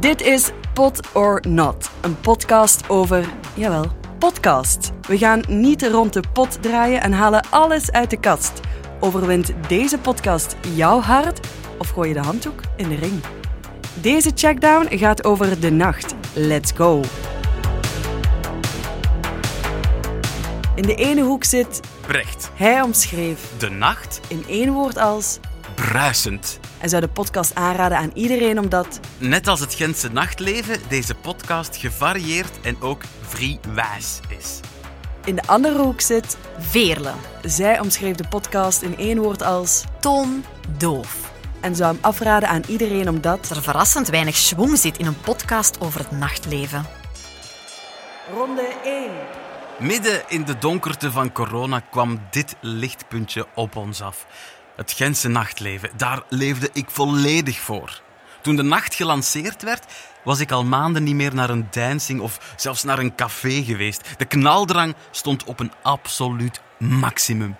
Dit is Pot or Not, een podcast over, jawel, podcast. We gaan niet rond de pot draaien en halen alles uit de kast. Overwint deze podcast jouw hart of gooi je de handdoek in de ring? Deze checkdown gaat over de nacht. Let's go! In de ene hoek zit, Brecht. hij omschreef De nacht in één woord als bruisend. En zou de podcast aanraden aan iedereen omdat Net als het Gentse nachtleven deze podcast gevarieerd en ook vrij wijs is. in de andere hoek zit, Veerle. zij omschreef de podcast in één woord als Toon doof. en zou hem afraden aan iedereen omdat Dat er verrassend weinig schwung zit in een podcast over het nachtleven. Ronde 1. Midden in de donkerte van corona kwam dit lichtpuntje op ons af. Het Gentse nachtleven, daar leefde ik volledig voor. Toen de nacht gelanceerd werd, was ik al maanden niet meer naar een dancing of zelfs naar een café geweest. De knaldrang stond op een absoluut maximum.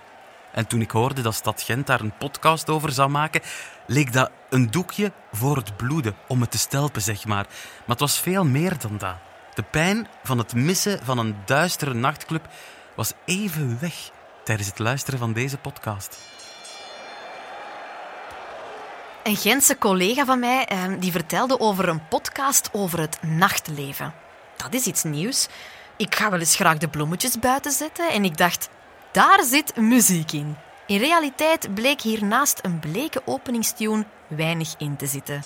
En toen ik hoorde dat Stad Gent daar een podcast over zou maken, leek dat een doekje voor het bloeden, om het te stelpen, zeg maar. Maar het was veel meer dan dat. De pijn van het missen van een duistere nachtclub was even weg tijdens het luisteren van deze podcast. Een Gentse collega van mij eh, die vertelde over een podcast over het nachtleven. Dat is iets nieuws. Ik ga wel eens graag de bloemetjes buiten zetten en ik dacht, daar zit muziek in. In realiteit bleek hiernaast een bleke openingstune weinig in te zitten.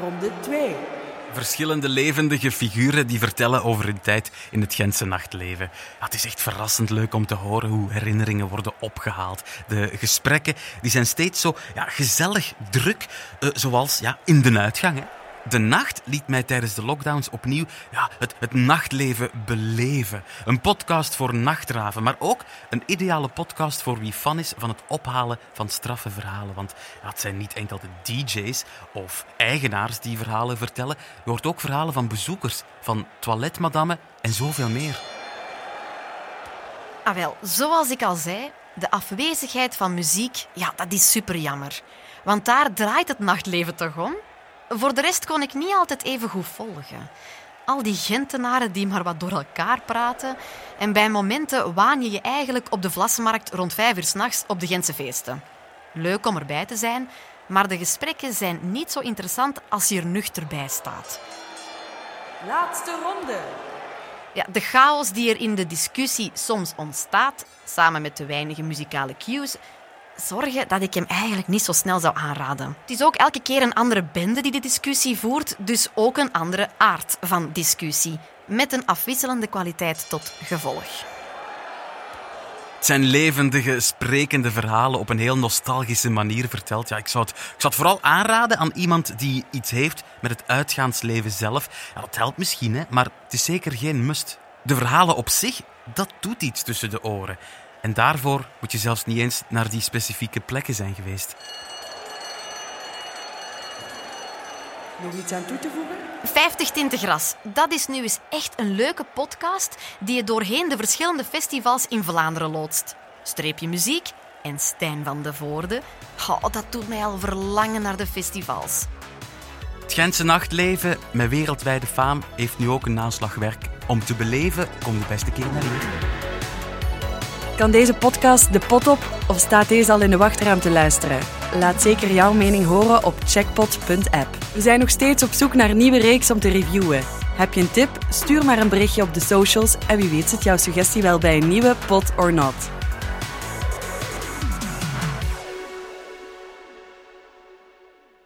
Ronde 2. Verschillende levendige figuren die vertellen over hun tijd in het Gentse nachtleven. Het is echt verrassend leuk om te horen hoe herinneringen worden opgehaald. De gesprekken die zijn steeds zo ja, gezellig druk, eh, zoals ja, in de uitgang. Hè. De nacht liet mij tijdens de lockdowns opnieuw ja, het, het nachtleven beleven. Een podcast voor nachtraven, maar ook een ideale podcast voor wie fan is van het ophalen van straffe verhalen. Want ja, het zijn niet enkel de DJ's of eigenaars die verhalen vertellen. Je hoort ook verhalen van bezoekers, van toiletmadammen en zoveel meer. Ah zoals ik al zei, de afwezigheid van muziek, ja, dat is super jammer. Want daar draait het nachtleven toch om? Voor de rest kon ik niet altijd even goed volgen. Al die Gentenaren die maar wat door elkaar praten. En bij momenten waan je je eigenlijk op de Vlasmarkt rond vijf uur s'nachts op de Gentse feesten. Leuk om erbij te zijn, maar de gesprekken zijn niet zo interessant als je er nuchter bij staat. Laatste ronde. Ja, de chaos die er in de discussie soms ontstaat, samen met de weinige muzikale cues, zorgen dat ik hem eigenlijk niet zo snel zou aanraden. Het is ook elke keer een andere bende die de discussie voert, dus ook een andere aard van discussie, met een afwisselende kwaliteit tot gevolg. Het zijn levendige, sprekende verhalen op een heel nostalgische manier verteld. Ja, ik, zou het, ik zou het vooral aanraden aan iemand die iets heeft met het uitgaansleven zelf. Dat helpt misschien, maar het is zeker geen must. De verhalen op zich, dat doet iets tussen de oren. En daarvoor moet je zelfs niet eens naar die specifieke plekken zijn geweest. Nog iets aan toe te voegen? 50 Tinten Gras, dat is nu eens echt een leuke podcast die je doorheen de verschillende festivals in Vlaanderen loodst. Streepje muziek en Stijn van de Voorde. Oh, dat doet mij al verlangen naar de festivals. Het Gentse nachtleven met wereldwijde faam heeft nu ook een naslagwerk. Om te beleven, kom de beste keer naar hier. Kan deze podcast de pot op of staat deze al in de wachtruimte luisteren? Laat zeker jouw mening horen op checkpot.app. We zijn nog steeds op zoek naar een nieuwe reeks om te reviewen. Heb je een tip? Stuur maar een berichtje op de socials en wie weet zit jouw suggestie wel bij een nieuwe Pot or Not.